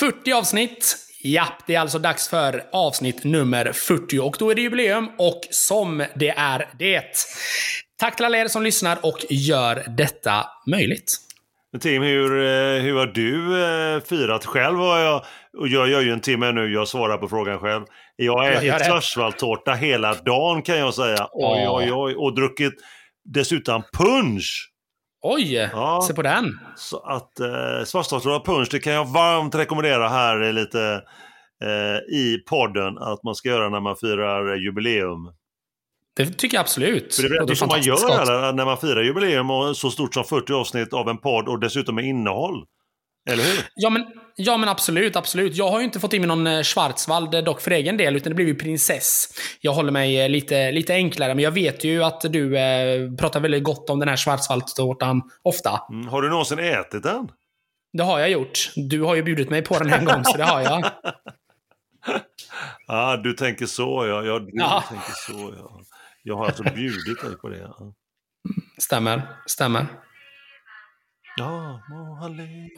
40 avsnitt. Ja, det är alltså dags för avsnitt nummer 40 och då är det jubileum och som det är det. Tack till alla er som lyssnar och gör detta möjligt. Tim, hur, eh, hur har du eh, firat? Själv har jag, och jag gör ju en timme nu, jag svarar på frågan själv. Jag har Jag ätit schwarzwaldtårta hela dagen kan jag säga. Oj, oj, oj. Och druckit dessutom punch. Oj, Ja. se på den. Så att eh, svartstårta punch, det kan jag varmt rekommendera här lite eh, i podden att man ska göra när man firar jubileum. Det tycker jag absolut. För det är det som man gör här, när man firar jubileum och så stort som 40 avsnitt av en podd och dessutom med innehåll. Eller hur? Ja men, ja, men absolut, absolut. Jag har ju inte fått in mig någon eh, Schwarzwald eh, dock för egen del, utan det blev ju prinsess. Jag håller mig eh, lite, lite enklare, men jag vet ju att du eh, pratar väldigt gott om den här Schwarzwaldtårtan ofta. Mm. Har du någonsin ätit den? Det har jag gjort. Du har ju bjudit mig på den en gång, så det har jag. Ja, du tänker så ja. ja du Ja. tänker så ja. Jag har alltså bjudit dig på det. Ja, Stämmer, stämmer.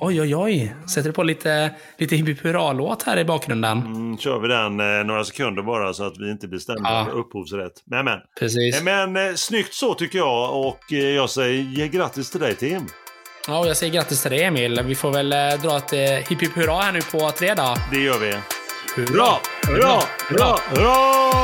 Oj, oj, oj. Sätter du på lite, lite hippie låt här i bakgrunden? Mm, kör vi den eh, några sekunder bara så att vi inte blir stämda Ja. för upphovsrätt. Men, men. Precis. Eh, men eh, snyggt så tycker jag och eh, jag säger grattis till dig Tim. Ja, och jag säger grattis till dig Emil. Vi får väl eh, dra ett eh, hipp hurra här nu på tre då. Det gör vi. Hurra! Hurra! Hurra! Hurra! Mer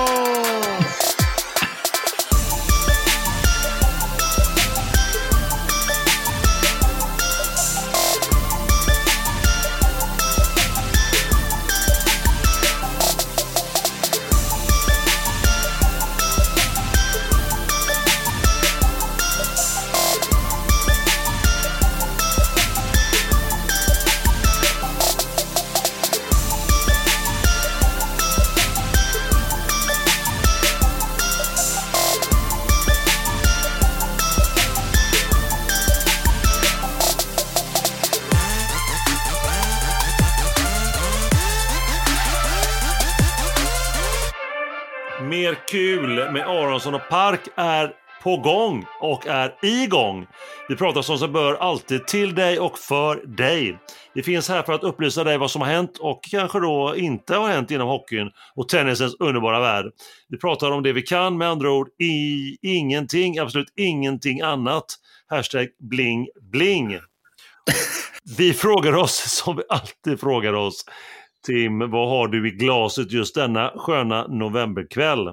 Stark är på gång och är igång. Vi pratar som sig bör alltid till dig och för dig. Vi finns här för att upplysa dig vad som har hänt och kanske då inte har hänt inom hockeyn och tennisens underbara värld. Vi pratar om det vi kan, med andra ord i ingenting, absolut ingenting annat. Hashtag bling bling. Vi frågar oss som vi alltid frågar oss. Tim, vad har du i glaset just denna sköna novemberkväll?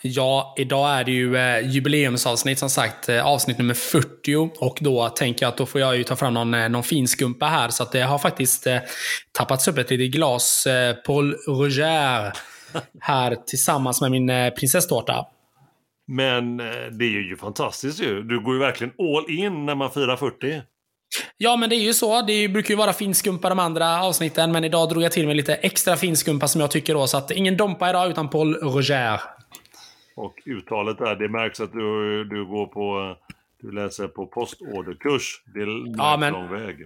Ja, idag är det ju eh, jubileumsavsnitt som sagt. Eh, avsnitt nummer 40. Och då tänker jag att då får jag ju ta fram någon, eh, någon fin skumpa här. Så att det har faktiskt eh, tappats upp ett litet glas eh, Paul Roger här tillsammans med min eh, prinsesstårta. Men eh, det är ju fantastiskt ju. Du går ju verkligen all in när man firar 40. Ja, men det är ju så. Det brukar ju vara finskumpa de andra avsnitten, men idag drog jag till med lite extra finskumpa som jag tycker då. Så att ingen Dompa idag, utan Paul Roger. Och uttalet där, det märks att du, du går på... Du läser på postorderkurs. Det är Ja, men- lång väg.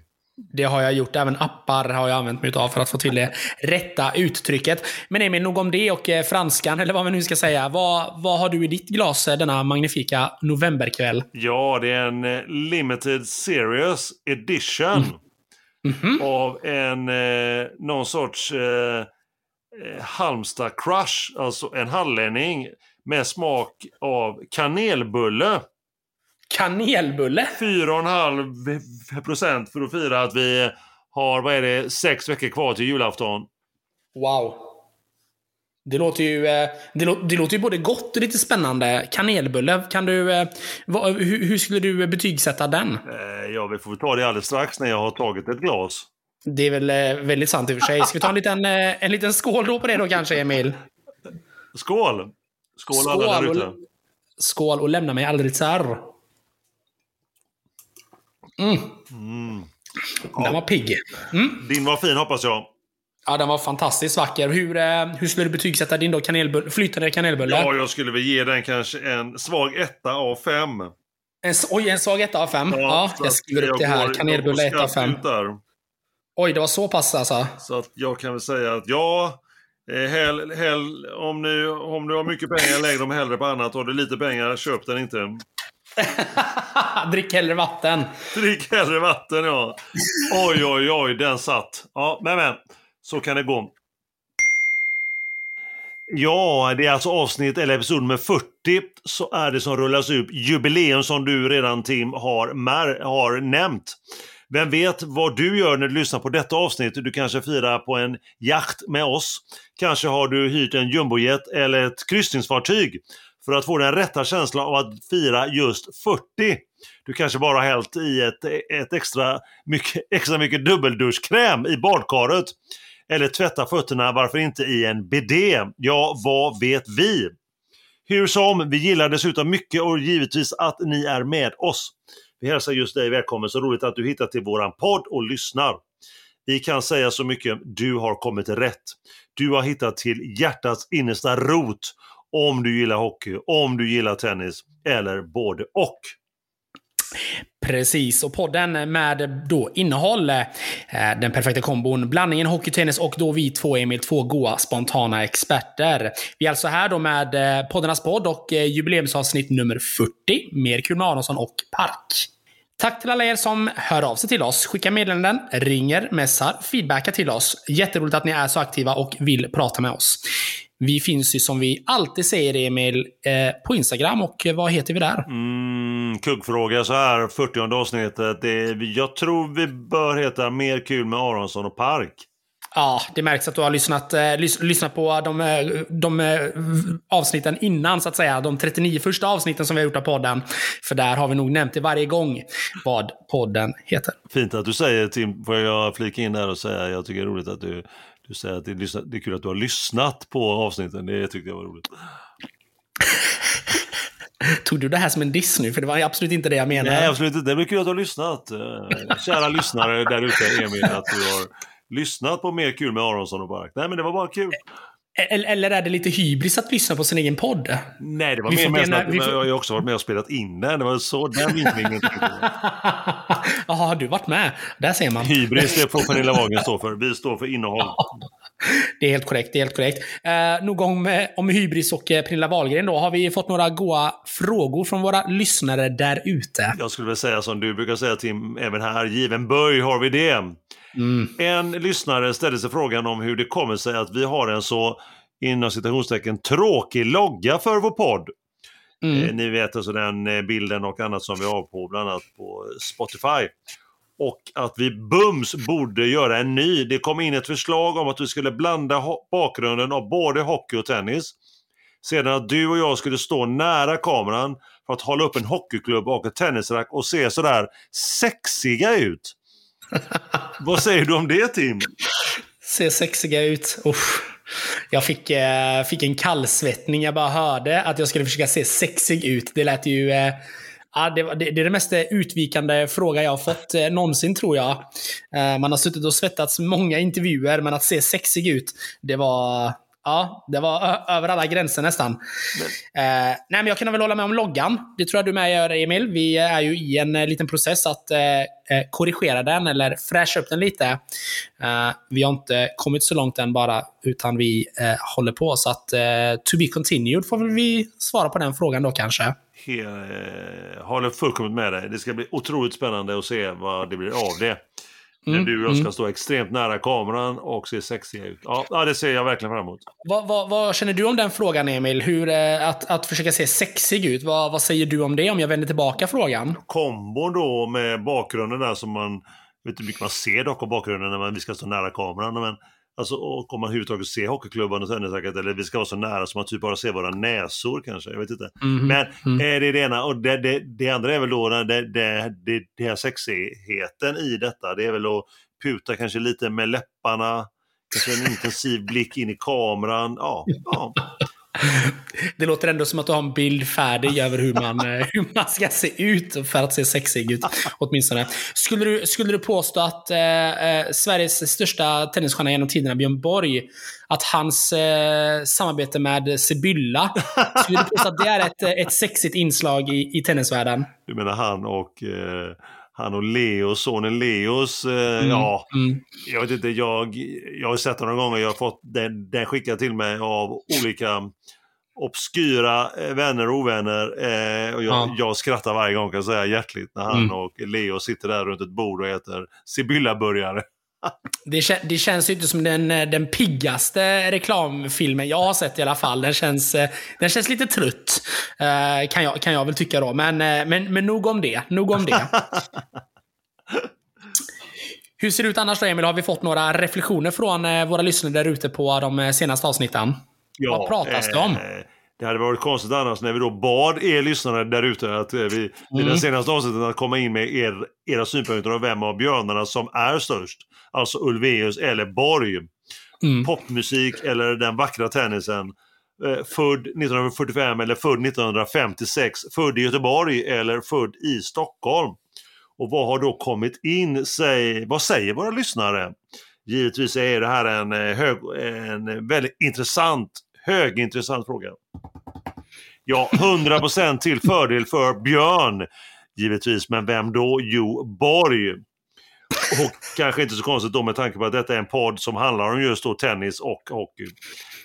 Det har jag gjort. Även appar har jag använt mig av för att få till det rätta uttrycket. Men Emil, nog om det och eh, franskan, eller vad man nu ska säga. Vad, vad har du i ditt glas eh, denna magnifika novemberkväll? Ja, det är en eh, limited series edition. Mhm. Av en, eh, någon sorts eh, eh, Halmstad crush. Alltså en hallänning med smak av kanelbulle. Kanelbulle? 4,5 procent för att fira att vi har, vad är det, sex veckor kvar till julafton. Wow. Det låter ju, eh, det, lå, det låter ju både gott och lite spännande. Kanelbulle, kan du... eh, vad- hur, hur skulle du betygsätta den? Eh, ja, vi får ta det alldeles strax när jag har tagit ett glas. Det är väl väldigt sant i och för sig. Ska vi ta en liten, en liten skål då på det då kanske, Emil? Skål! Skål, alla Skål, där ute. och- Skål och lämna mig aldrig sär. Mm. Den var pigg. Mm. Din var fin hoppas jag. Ja, den var fantastiskt vacker. Hur, eh, hur skulle du betygsätta din då kanelbulle, flytande kanelbulle? Ja, jag skulle väl ge den kanske en svag etta av fem. En, oj, en svag 1 av 5. Ja, så jag skriver upp det här. Kanelbulle 1 av skarpt 5. ut där. Oj, det var så pass alltså. Så att jag kan väl säga att ja, eh, hell, hell, om, ni, om du har mycket pengar, lägg dem hellre på annat. Har du lite pengar, köp den inte. Drick hellre vatten. Drick hellre vatten, ja. Oj, oj, oj, den satt. Ja, men, men. Så kan det gå. Ja, det är alltså avsnitt eller episod nummer 40 så är det som rullas upp jubileum som du redan Tim har, har nämnt. Vem vet vad du gör när du lyssnar på detta avsnitt? Du kanske firar på en jakt med oss. Kanske har du hyrt en jumbojet eller ett kryssningsfartyg för att få den rätta känslan av att fira just 40. Du kanske bara har hällt i ett, ett extra, mycket, extra mycket dubbelduschkräm i badkaret. Eller tvätta fötterna, varför inte i en bidé? Ja, vad vet vi? Hur som, vi gillar dessutom mycket och givetvis att ni är med oss. Vi hälsar just dig välkommen, så roligt att du hittar till våran podd och lyssnar. Vi kan säga så mycket, du har kommit rätt. Du har hittat till hjärtats innersta rot om du gillar hockey, om du gillar tennis eller både och. Precis, och podden med då innehåll, eh, den perfekta kombon, blandningen hockey, tennis och då vi två, Emil, två goa spontana experter. Vi är alltså här då med eh, poddarnas podd och eh, jubileumsavsnitt nummer 40, mer kul med Aronsson och Park. Tack till alla er som hör av sig till oss, skickar meddelanden, ringer, messar, feedbackar till oss. Jätteroligt att ni är så aktiva och vill prata med oss. Vi finns ju som vi alltid säger Emil eh, på Instagram och vad heter vi där? Mm, kuggfråga så här, 40 avsnittet. Det, jag tror vi bör heta Mer kul med Aronsson och Park. Ja, det märks att du har lyssnat, eh, lys lyssnat på de, eh, de eh, avsnitten innan, så att säga. De 39 första avsnitten som vi har gjort av podden. För där har vi nog nämnt det varje gång vad podden heter. Fint att du säger Tim, får jag flika in där och säga, jag tycker det är roligt att du, du säger att det är, det är kul att du har lyssnat på avsnitten. Det tyckte jag var roligt. Tog du det här som en diss nu? För det var absolut inte det jag menade. Nej, absolut inte. Det är kul att du har lyssnat. Eh, kära lyssnare där ute, Emil, att du har lyssnat på Mer kul med Aronsson och Bark. Nej, men det var bara kul. Eller är det lite hybris att lyssna på sin egen podd? Nej, det var mer med att jag har också varit med och spelat in den. Det var så den vinklingen. Jaha, har du varit med? Där ser man. Hybris, det får Pernilla Wagen stå för. Vi står för innehåll. Det är helt korrekt. Det är helt korrekt. Eh, nog om, om hybris och eh, Pernilla Wahlgren då. Har vi fått några goa frågor från våra lyssnare där ute? Jag skulle väl säga som du brukar säga Tim, även här, given böj har vi det. Mm. En lyssnare ställde sig frågan om hur det kommer sig att vi har en så inom citationstecken tråkig logga för vår podd. Mm. Eh, ni vet alltså den eh, bilden och annat som vi har på bland annat på Spotify. Och att vi bums borde göra en ny. Det kom in ett förslag om att vi skulle blanda bakgrunden av både hockey och tennis. Sedan att du och jag skulle stå nära kameran för att hålla upp en hockeyklubb och ett tennisrack och se sådär sexiga ut. Vad säger du om det Tim? Ser sexiga ut. Uff. Jag fick, eh, fick en kallsvettning. Jag bara hörde att jag skulle försöka se sexig ut. Det lät ju... Eh, ja, det, det, det, är den mest utvikande fråga jag har fått eh, någonsin tror jag. Eh, man har suttit och svettats många intervjuer, men att se sexig ut, det var... Ja, det var över alla gränser nästan. Eh, nej, men jag kan väl hålla med om loggan. Det tror jag du med gör, Emil. Vi är ju i en eh, liten process att eh, eh, korrigera den eller fräscha upp den lite. Eh, vi har inte kommit så långt än bara, utan vi eh, håller på. Så att to be continued får väl vi svara på den frågan då kanske. He håller fullkomligt med dig. Det ska bli otroligt spännande att se vad det blir av det. Mm, när du och jag ska mm. stå extremt nära kameran och se sexiga ut. Ja, det ser jag verkligen fram emot. Vad, vad, vad känner du om den frågan, Emil? Hur, eh, att, att försöka se sexig ut. Vad, vad säger du om det, om jag vänder tillbaka frågan? Kombon då med bakgrunden där som man... Jag vet inte hur mycket man ser dock av bakgrunden när man, vi ska stå nära kameran. Men Alltså och om man överhuvudtaget ser hockeyklubban och tennisracket eller vi ska vara så nära så man typ bara ser våra näsor kanske. Jag vet inte. Mm. Men mm. Det är det ena. Och det, det, det andra är väl då det, det, det, det här sexigheten i detta. Det är väl att puta kanske lite med läpparna. Kanske en intensiv blick in i kameran. Ja, ja. Det låter ändå som att du har en bild färdig över hur man, eh, hur man ska se ut för att se sexig ut. Åtminstone. Skulle du, skulle du påstå att eh, eh Sveriges största tennisstjärna genom tiderna, Björn Borg, att hans eh, samarbete med Sibylla, skulle du påstå att det är ett, ett sexigt inslag i, i tennisvärlden? Du menar han och eh han och Leo, sonen Leos, eh, mm, ja, mm. jag vet inte, jag, jag har sett honom några gånger, jag har fått den, den skickad till mig av olika obskyra eh, vänner och ovänner. Eh, och jag, Ja. jag skrattar varje gång kan jag säga hjärtligt när han Mm. och Leo sitter där runt ett bord och äter Sibylla-burgare. Det, kä- det känns ju inte som den, eh, den piggaste reklamfilmen jag har sett i alla fall. Den känns, eh, den känns lite trött, eh, kan, jag, kan jag väl tycka då. Men, men, men nog om det. Nog om det. Hur ser det ut annars då, Emil? Har vi fått några reflektioner från våra lyssnare där ute på de senaste avsnitten? Vad pratas det om? Det hade varit konstigt annars när vi då bad er lyssnare där ute att eh, vi i den senaste avsnittet att komma in med er, era synpunkter om vem av björnarna som är störst. Alltså Ulveus eller Borg. Mm. Popmusik eller den vackra tennisen. Eh, född 1945 eller född 1956. Född i Göteborg eller född i Stockholm. Och vad har då kommit in? Säg, vad säger våra lyssnare? Givetvis är det här en, eh, hög, en väldigt intressant, högintressant fråga. Ja, 100% till fördel för Björn, givetvis. Men vem då? Jo, Borg. Och kanske inte så konstigt då med tanke på att detta är en podd som handlar om just då tennis och hockey.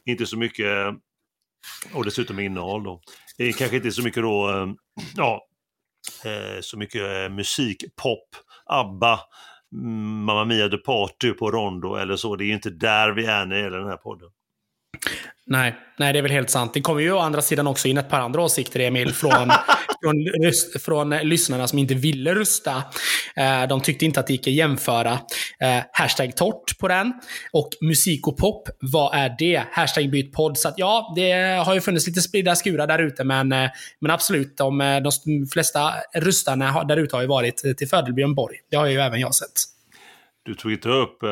Inte så mycket, och dessutom innehåll då. Det kanske inte så mycket då, eh, ja, eh, så mycket eh, musik, pop, ABBA, mm, Mamma Mia The Party på Rondo eller så. Det är ju inte där vi är när det gäller den här podden. Nej, nej, det är väl helt sant. Det kommer ju å andra sidan också in ett par andra åsikter, Emil, från, från, röst- från eh, lyssnarna som inte ville rösta. Eh, de tyckte inte att det gick att jämföra. Eh, hashtag torrt på den. Och musik och pop, vad är det? Hashtag byt podd. Så att, ja, det har ju funnits lite spridda skurar där ute, men, eh, men absolut, de, eh, de flesta röstarna där ute har ju varit eh, till fördel Björn Borg. Det har ju även jag sett. Du tog inte upp eh,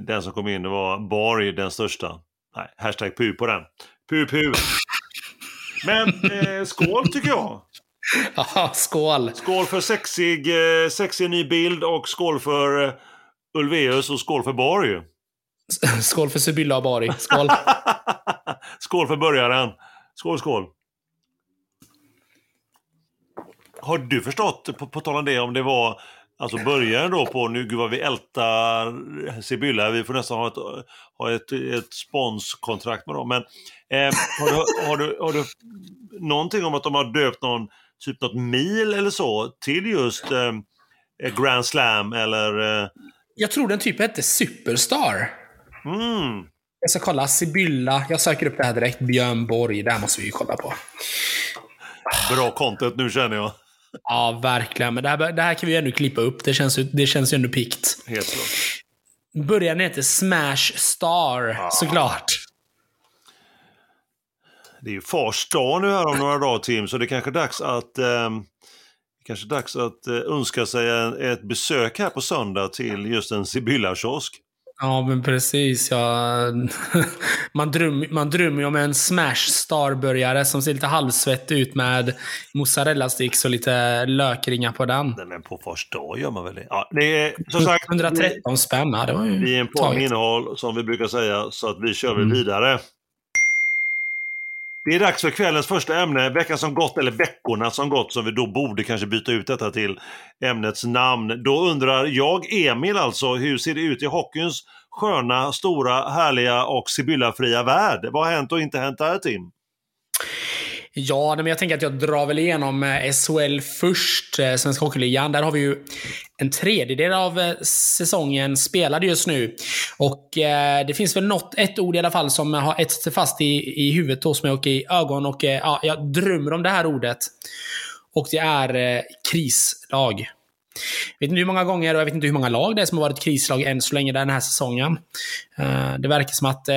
den som kom in, det var Borg, den största. Nej, hashtag pu på den. Pu pu. Men eh, skål tycker jag. Ja, skål! Skål för sexig, eh, sexig ny bild och skål för eh, Ulveus och skål för Borg. Skål för Sibylla och Borg. Skål! skål för börjaren. Skål, skål. Har du förstått, på, på tal om det, om det var alltså börjaren då på, nu gud vad vi ältar Sibylla, vi får nästan ha ett, ha ett, ett sponskontrakt med dem. Men eh, har, du, har, du, har du någonting om att de har döpt någon, typ något mil eller så till just eh, Grand Slam eller... Eh, Jag tror den typ hette Superstar. mm, Jag ska kolla. Sibylla. Jag söker upp det här direkt. Björn Borg. Det här måste vi ju kolla på. bra content nu känner jag. Ja, verkligen. Men det här, det här kan vi ju ändå klippa upp. Det känns det känns ju ändå pikt. Helt klart. Början heter Smash Star, såklart. Det är ju fars dag nu här om några dagar Tim, så det är kanske dags att eh, kanske dags att eh, önska sig en, ett besök här på söndag till just en Sibylla-kiosk. Ja, men precis. Ja. Man, dröm, man drömmer ju om en Smash Star-burgare som ser lite halvsvettig ut med mozzarella sticks och lite lökringar på den. Nej, men på fars dag gör man väl det? Ja, det är som sagt 113 spänn. Ja, det var ju vi är en podd innehåll som vi brukar säga, så att vi kör Mm. vidare. Det är dags för kvällens första ämne, veckan som gått, eller veckorna som gått, som vi då borde kanske byta ut detta till ämnets namn. Då undrar jag, Emil alltså, hur ser det ut i hockeyns sköna, stora, härliga och Sibylla-fria värld? Vad har hänt och inte hänt där, Tim? Ja, men jag tänker att jag drar väl igenom eh, SHL först, eh, Svenska Hockeyligan. Där har vi ju en tredjedel av eh, säsongen spelad just nu. Och det finns väl något, ett ord i alla fall som har etsat sig fast i, i huvudet hos mig och i ögon. Och ja, jag drömmer om det här ordet. Och det är krislag. Jag vet inte hur många gånger och jag vet inte hur många lag det är som har varit krislag än så länge den här säsongen. Det verkar som att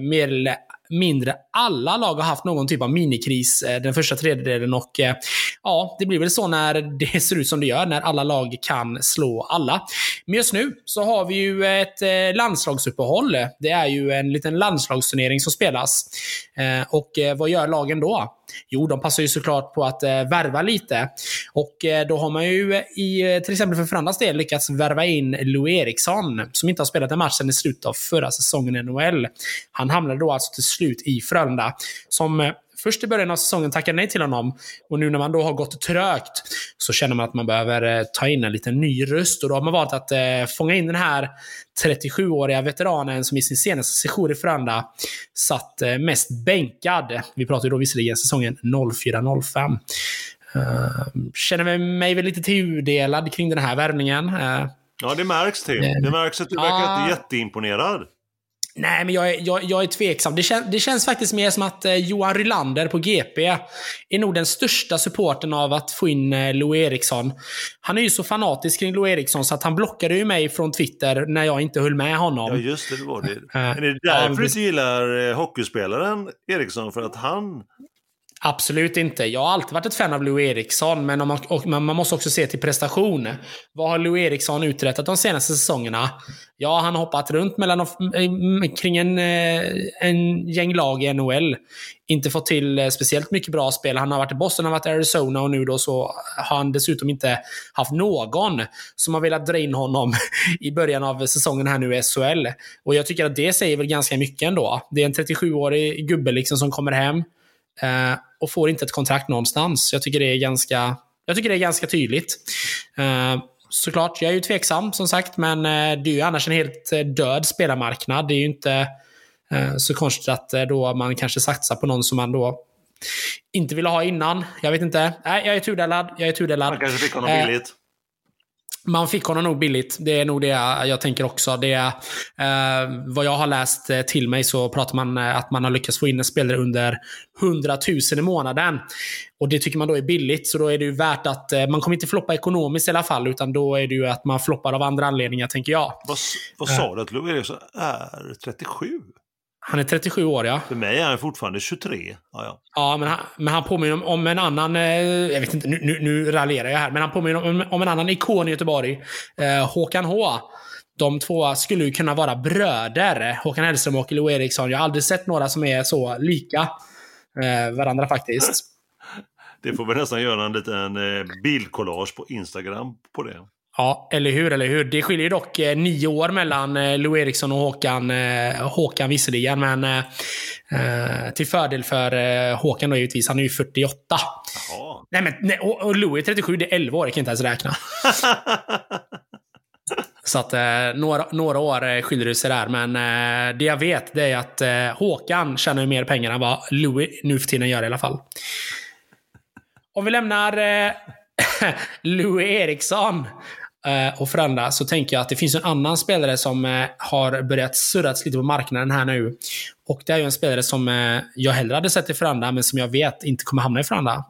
mer eller mindre alla lag har haft någon typ av minikris eh, den första tredjedelen och eh, ja, det blir väl så när det ser ut som det gör, när alla lag kan slå alla. Men just nu så har vi ju ett eh, landslagsuppehåll. Det är ju en liten landslagsturnering som spelas. Och vad gör lagen då? Jo, de passar ju såklart på att eh, värva lite. Och eh, då har man ju i, till exempel för Frölundas del lyckats värva in Lou Eriksson, som inte har spelat en match sedan i slutet av förra säsongen i NHL. Han hamnade då alltså till slut i Frölunda, som eh, först i början av säsongen tackade nej till honom. Och nu när man då har gått trögt så känner man att man behöver eh, ta in en liten ny röst. Och då har man valt att eh, fånga in den här 37-åriga veteranen som i sin senaste session i Frölunda satt eh, mest bänkad. Vi pratar ju då visserligen säsongen 04-05. Uh, känner mig väl lite tudelad kring den här värvningen. Uh, ja, det märks till. Det märks att du verkar uh, inte jätteimponerad. Nej, men jag är, jag, jag är tveksam. Det, kän, det känns faktiskt mer som att eh, Johan Rylander på GP är nog den största supporten av att få in eh, Lou Eriksson. Han är ju så fanatisk kring Lou Eriksson så att han blockade ju mig från Twitter när jag inte höll med honom. Ja, just det. det var det. Men är det därför du inte gillar eh, hockeyspelaren Eriksson? För att han Absolut inte. Jag har alltid varit ett fan av Lou Eriksson, men man, och man måste också se till prestation. Vad har Lou Eriksson uträttat de senaste säsongerna? Ja, han har hoppat runt mellan, eh, kring en, eh, en gäng lag i NHL. Inte fått till eh, speciellt mycket bra spel. Han har varit i Boston, han har varit i Arizona och nu då så har han dessutom inte haft någon som har velat dra in honom i början av säsongen här nu i SHL. Och jag tycker att det säger väl ganska mycket ändå. Det är en 37-årig gubbe liksom som kommer hem. Eh, och får inte ett kontrakt någonstans. Jag tycker det är ganska, jag tycker det är ganska tydligt. Eh, såklart, jag är ju tveksam som sagt, men eh, det är ju annars en helt eh, död spelarmarknad. Det är ju inte eh, så konstigt att då man kanske satsar på någon som man då inte ville ha innan. Jag vet inte. Nej, jag är tudelad. Jag är tudelad. Man kanske fick honom billigt. Man fick honom nog billigt. Det är nog det jag tänker också. Det är, eh, vad jag har läst eh, till mig så pratar man eh, att man har lyckats få in en spelare under 100 000 i månaden. Och det tycker man då är billigt, så då är det ju värt att eh, man kommer inte floppa ekonomiskt i alla fall, utan då är det ju att man floppar av andra anledningar, tänker jag. Vad, vad sa du att Lou är 37? Han är 37 år, ja. För mig är han fortfarande 23. Ja, ja. ja men, han, men han påminner om, om en annan... Eh, jag vet inte, nu, nu, nu raljerar jag här. Men han påminner om, om en annan ikon i Göteborg. Eh, Håkan H. De två skulle ju kunna vara bröder. Håkan Hellström och Lou Eriksson. Jag har aldrig sett några som är så lika eh, varandra faktiskt. Det får vi nästan göra en liten eh, bildkollage på Instagram på det. Ja, eller hur, eller hur. Det skiljer dock eh, nio år mellan eh, Lou Eriksson och Håkan. Eh, Håkan visserligen, men eh, eh till fördel för eh, Håkan då givetvis. Han är ju 48. Jaha. Nej, men nej, och, och Lou är 37. Det är 11 år. Jag kan inte ens räkna. Så att eh, några, några år skiljer det sig där. Men eh, det jag vet det är att eh, Håkan tjänar mer pengar än vad Louis nu för tiden gör i alla fall. Om vi lämnar eh, Louis Eriksson Eh, Eh, och förändra så tänker jag att det finns en annan spelare som eh, har börjat surras lite på marknaden här nu. Och det är ju en spelare som eh, jag hellre hade sett i Frölunda, men som jag vet inte kommer hamna i Frölunda.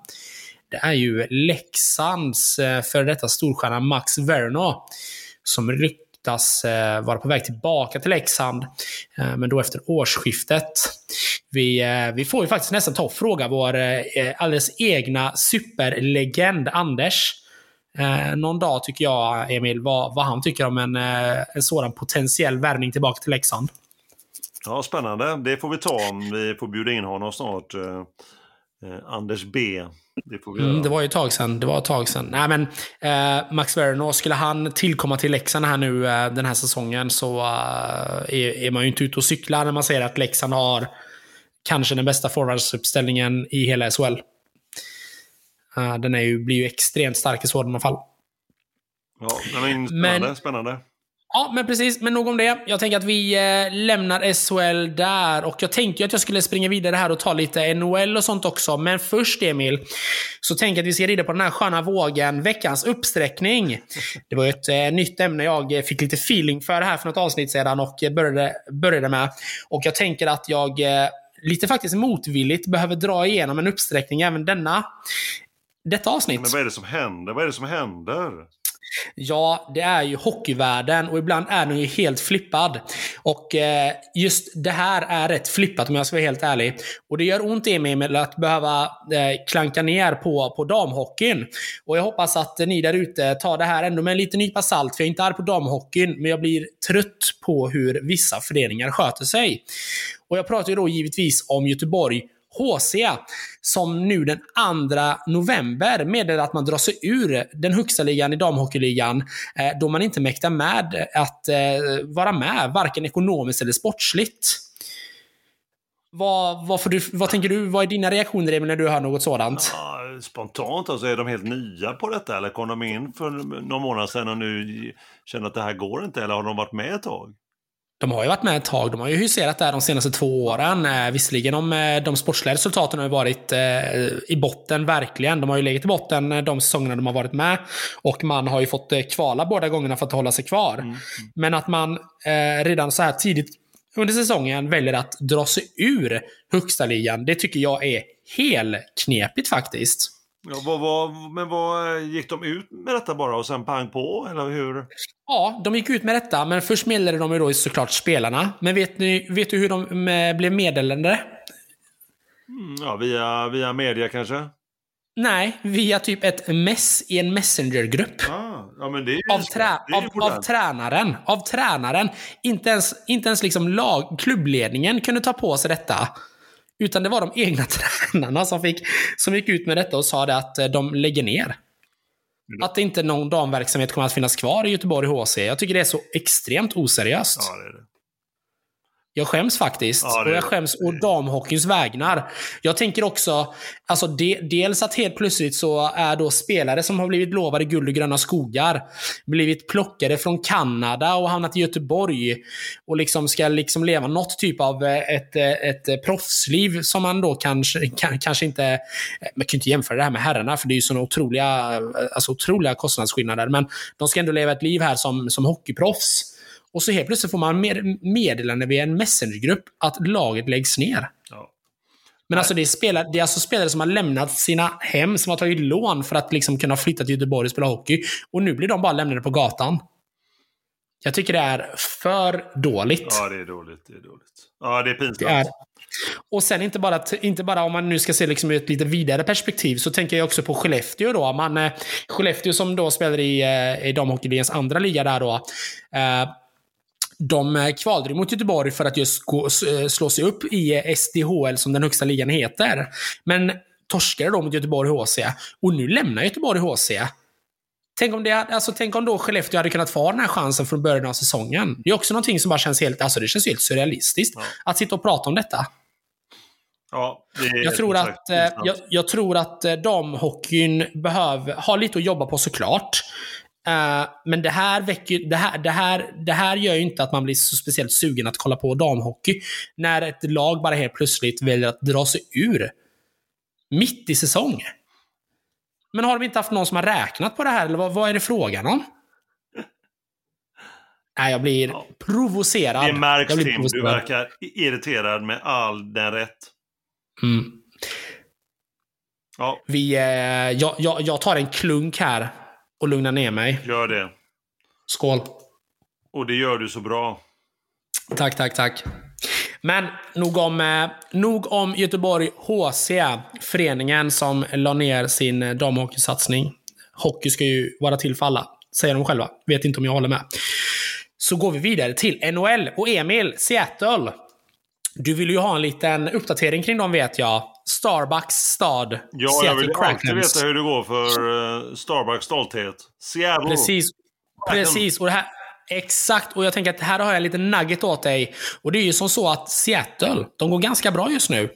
Det är ju Leksands före detta storstjärna Max Verno. Som ryktas vara på väg tillbaka till Leksand, men då efter årsskiftet. Vi, vi får ju faktiskt nästan ta och fråga vår alldeles egna superlegend Anders eh, någon dag, tycker jag, Emil, vad, vad han tycker om en, eh, en sådan potentiell värvning tillbaka till Leksand. Ja, spännande. Det får vi ta om vi får bjuda in honom snart. Eh, eh Anders B. Det, får vi mm, det var ju ett tag sedan. Det var ett tag sedan. Nej, men, eh, Max Werner, skulle han tillkomma till Leksand här nu eh, den här säsongen så är, är, man ju inte ute och cyklar när man säger att Leksand har kanske den bästa forwardsuppställningen i hela SHL. Uh, den är ju, blir ju extremt stark i sådana fall. Ja, den är spännande. Men, spännande. Ja, men precis. Men nog om det. Jag tänker att vi eh, lämnar SHL där. Och jag tänkte att jag skulle springa vidare här och ta lite NHL och sånt också. Men först, Emil, så tänker jag att vi ska rida på den här sköna vågen. Veckans uppsträckning. Det var ju ett eh, nytt ämne jag fick lite feeling för här för något avsnitt sedan och började, började med. Och jag tänker att jag eh, lite faktiskt motvilligt behöver dra igenom en uppsträckning även denna detta avsnitt. Men vad är det som händer? Vad är det som händer? Ja, det är ju hockeyvärlden och ibland är den ju helt flippad. Och eh, just det här är rätt flippat om jag ska vara helt ärlig. Och det gör ont i mig med att behöva eh, klanka ner på, på damhockeyn. Och jag hoppas att ni där ute tar det här ändå med en liten nypa salt, för jag är inte arg på damhockeyn, men jag blir trött på hur vissa föreningar sköter sig. Och jag pratar ju då givetvis om Göteborg HC, som nu den 2 november meddelade att man drar sig ur den högsta ligan i damhockeyligan, eh, då man inte mäktar med att eh, vara med, varken ekonomiskt eller sportsligt. Vad, vad, får du, vad tänker du? Vad är dina reaktioner Emil, när du hör något sådant? Ja, spontant, alltså är de helt nya på detta eller kom de in för någon månad sedan och nu känner att det här går inte eller har de varit med ett tag? De har ju varit med ett tag. De har ju huserat där de senaste två åren. Eh, visserligen om eh, de sportsliga resultaten har varit eh, i botten, verkligen. De har ju legat i botten eh, de säsongerna de har varit med. Och man har ju fått kvala båda gångerna för att hålla sig kvar. Mm. Men att man eh, redan så här tidigt under säsongen väljer att dra sig ur högsta ligan, det tycker jag är helt knepigt faktiskt. Ja, vad, vad, men vad gick de ut med detta bara och sen pang på, eller hur? Ja, de gick ut med detta, men först meddelade de ju då såklart spelarna. Men vet, ni, vet du hur de blev meddelande? Mm, ja, via, via media kanske? Nej, via typ ett mess i en messengergrupp. Ah, ja, men det är av, trä av, av, tränaren. Av tränaren. Inte ens, inte ens liksom lag, klubbledningen kunde ta på sig detta. Utan det var de egna tränarna som, fick, som gick ut med detta och sa det att eh, de lägger ner. Mm. Att det inte någon damverksamhet kommer att finnas kvar i Göteborg HC. Jag tycker det är så extremt oseriöst. Ja, det är det. Jag skäms faktiskt. Ja, och jag skäms å damhockeyns vägnar. Jag tänker också, alltså de, dels att helt plötsligt så är då spelare som har blivit lovade guld och gröna skogar, blivit plockade från Kanada och hamnat i Göteborg och liksom ska liksom leva något typ av eh, ett, eh, ett proffsliv som man då kanske, kanske inte... Eh, man kan inte jämföra det här med herrarna, för det är ju sådana otroliga, alltså otroliga kostnadsskillnader. Men de ska ändå leva ett liv här som, som hockeyproffs. Och så helt plötsligt får man meddelande via en messengergrupp att laget läggs ner. Ja. Men alltså det är, spelare, det är alltså spelare som har lämnat sina hem, som har tagit lån för att liksom kunna flytta till Göteborg och spela hockey. Och nu blir de bara lämnade på gatan. Jag tycker det är för dåligt. Ja, det är dåligt. Det är dåligt. Ja, det är pinsamt. Det är. Och sen inte bara, inte bara om man nu ska se liksom ett lite vidare perspektiv, så tänker jag också på Skellefteå då. Man, eh, Skellefteå som då spelar i, eh, i damhockeyligans andra liga där då. Eh, de eh, kvalade mot Göteborg för att just gå, eh, slå sig upp i eh, SDHL som den högsta ligan heter. Men torskade då mot Göteborg HC. Och nu lämnar Göteborg HC. Tänk om, det, alltså, tänk om då Skellefteå hade kunnat få den här chansen från början av säsongen. Det är också någonting som bara känns helt, alltså det känns helt surrealistiskt. Ja. Att sitta och prata om detta. Ja, jag, tror att, jag, jag, tror att damhockeyn behöver, har lite att jobba på såklart. Uh, men det här, väcker, det, här, det, här, det här gör ju inte att man blir så speciellt sugen att kolla på damhockey. När ett lag bara helt plötsligt väljer att dra sig ur. Mitt i säsong. Men har de inte haft någon som har räknat på det här, eller vad, vad är det frågan om? Nej, jag blir ja. provocerad. Det märks Tim, du verkar irriterad med all den rätt. Mm. Ja. Vi, eh, jag, jag, jag tar en klunk här och lugna ner mig. Gör det. Skål. Och det gör du så bra. Tack, tack, tack. Men nog om, eh, nog om Göteborg HC, föreningen som la ner sin damhockeysatsning. Hockey ska ju vara till för alla, säger de själva. Vet inte om jag håller med. Så går vi vidare till NHL och Emil, Seattle. Du vill ju ha en liten uppdatering kring dem vet jag. Starbucks stad. Ja, Seattle jag vill Krakens. alltid veta hur det går för uh, Starbucks stolthet. Seattle. Precis. Precis. Och det här, exakt. Och jag tänker att här har jag en liten nugget åt dig. Och det är ju som så att Seattle, de går ganska bra just nu.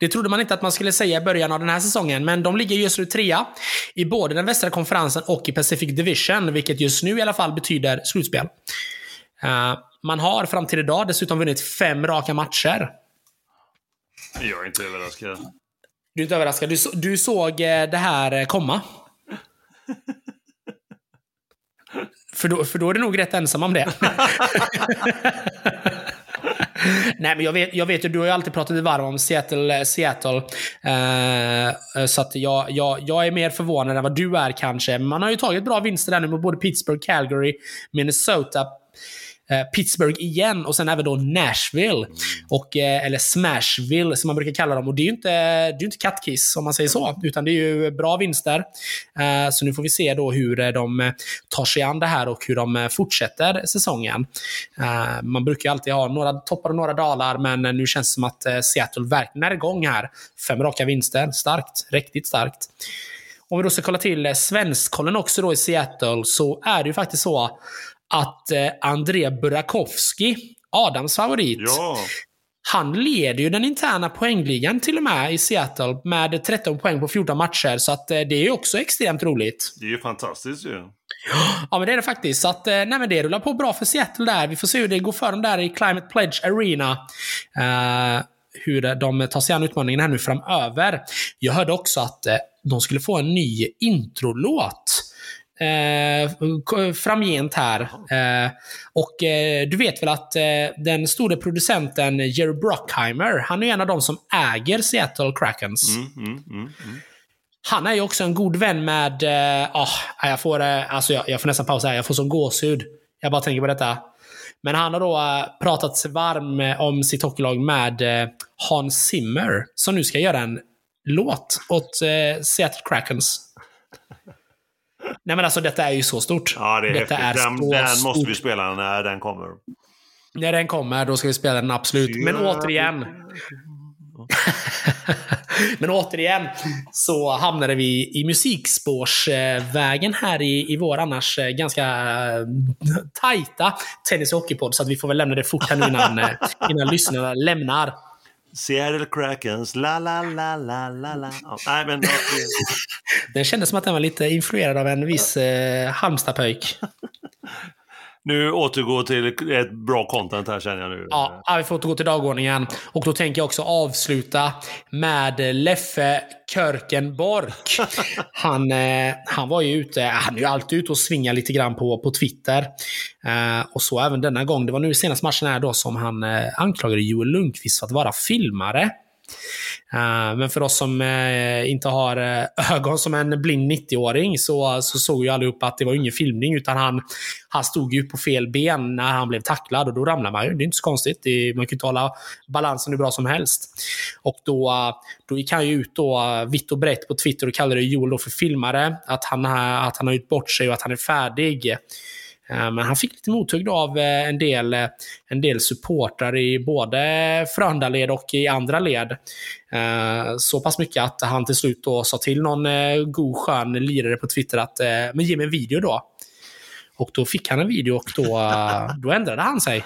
Det trodde man inte att man skulle säga i början av den här säsongen, men de ligger just nu trea i både den västra konferensen och i Pacific Division, vilket just nu i alla fall betyder slutspel. Uh, man har fram till idag dessutom vunnit fem raka matcher. Jag är inte överraskad. Du är inte överraskad. Du, du såg eh, det här eh, komma. för, då, för då är du nog rätt ensam om det. Nej, men jag vet, jag vet ju, du har ju alltid pratat varm om Seattle. Eh, Seattle. Eh, så att jag, jag, jag är mer förvånad än vad du är kanske. Man har ju tagit bra vinster där nu mot både Pittsburgh, Calgary, Minnesota, Eh, Pittsburgh igen och sen även då Nashville. Mm. Och, eh, eller Smashville som man brukar kalla dem. Och det är ju inte, det är inte kattkiss om man säger så. Utan det är ju bra vinster. Eh, så nu får vi se då hur de tar sig an det här och hur de fortsätter säsongen. Man brukar ju alltid ha några toppar och några dalar, men nu känns det som att Seattle verkligen är igång här. Fem raka vinster. Starkt. Riktigt starkt. Om vi då ska kolla till svenskkollen också då i Seattle så är det ju faktiskt så att eh, André Burakovsky, Adams favorit, ja. Han leder ju den interna poängligan till och med i Seattle med 13 poäng på 14 matcher, så att eh, det är ju också extremt roligt. Det är ju fantastiskt ju. Ja, men det är det faktiskt. Så att, eh, nej, men det rullar på bra för Seattle där. Vi får se hur det går för dem där i Climate Pledge Arena. Uh, hur de tar sig an utmaningen här nu framöver. Jag hörde också att uh, de skulle få en ny introlåt eh, framgent här. Eh, och eh, du vet väl att eh, den store producenten Jerry Brockheimer, han är en av de som äger Seattle Krakens. Mm, mm, mm, mm. han är ju också en god vän med... Oh, jag, får, eh, alltså jag, jag får nästan pausa här, jag får som gåshud. Jag bara tänker på detta. Men han har då pratat sig varm om sitt hockeylag med Hans Zimmer, som nu ska göra en låt åt Seattle Krakens. Nej men alltså detta är ju så stort. Ja, det är detta är den, den stort. måste vi spela när den kommer. När den kommer, då ska vi spela den absolut. Men återigen. Men återigen så hamnade vi i musikspårsvägen här i, i vår annars eh, ganska eh, tajta tennis och hockeypodd. Så att vi får väl lämna det fort här nu innan, eh, innan lyssnarna lämnar. Seattle Krakens, la la la la la la. Ja, nej, men, den kändes som att den var lite influerad av en viss eh, Halmstadpöjk. nu återgå till ett bra content här känner jag nu. Ja, vi får återgå till dagordningen. Och då tänker jag också avsluta med Leffe Körken Bork. Han, eh, han var ju ute, han är ju alltid ute och svingar lite grann på, på Twitter. Eh, och så även denna gång. Det var nu senaste matchen här då som han eh, anklagade Joel Lundqvist för att vara filmare. Eh, men för oss som eh, inte har eh, ögon som en blind 90-åring så, så såg ju allihop att det var ingen filmning utan han, han stod ju på fel ben när han blev tacklad och då ramlar man ju. Det är inte så konstigt. Det, man kan ju inte hålla balansen hur bra som helst. Och då, då gick han ju ut då vitt och brett på Twitter och kallade Joel då för filmare. Att han, att han har gjort bort sig och att han är färdig. Eh, men han fick lite mothugg av eh, en del, eh, en del supportrar i både Frölunda-led och i andra led. Så pass mycket att han till slut då sa till någon god skön lirare på Twitter att men ge mig en video då. Och då fick han en video och då, då ändrade han sig.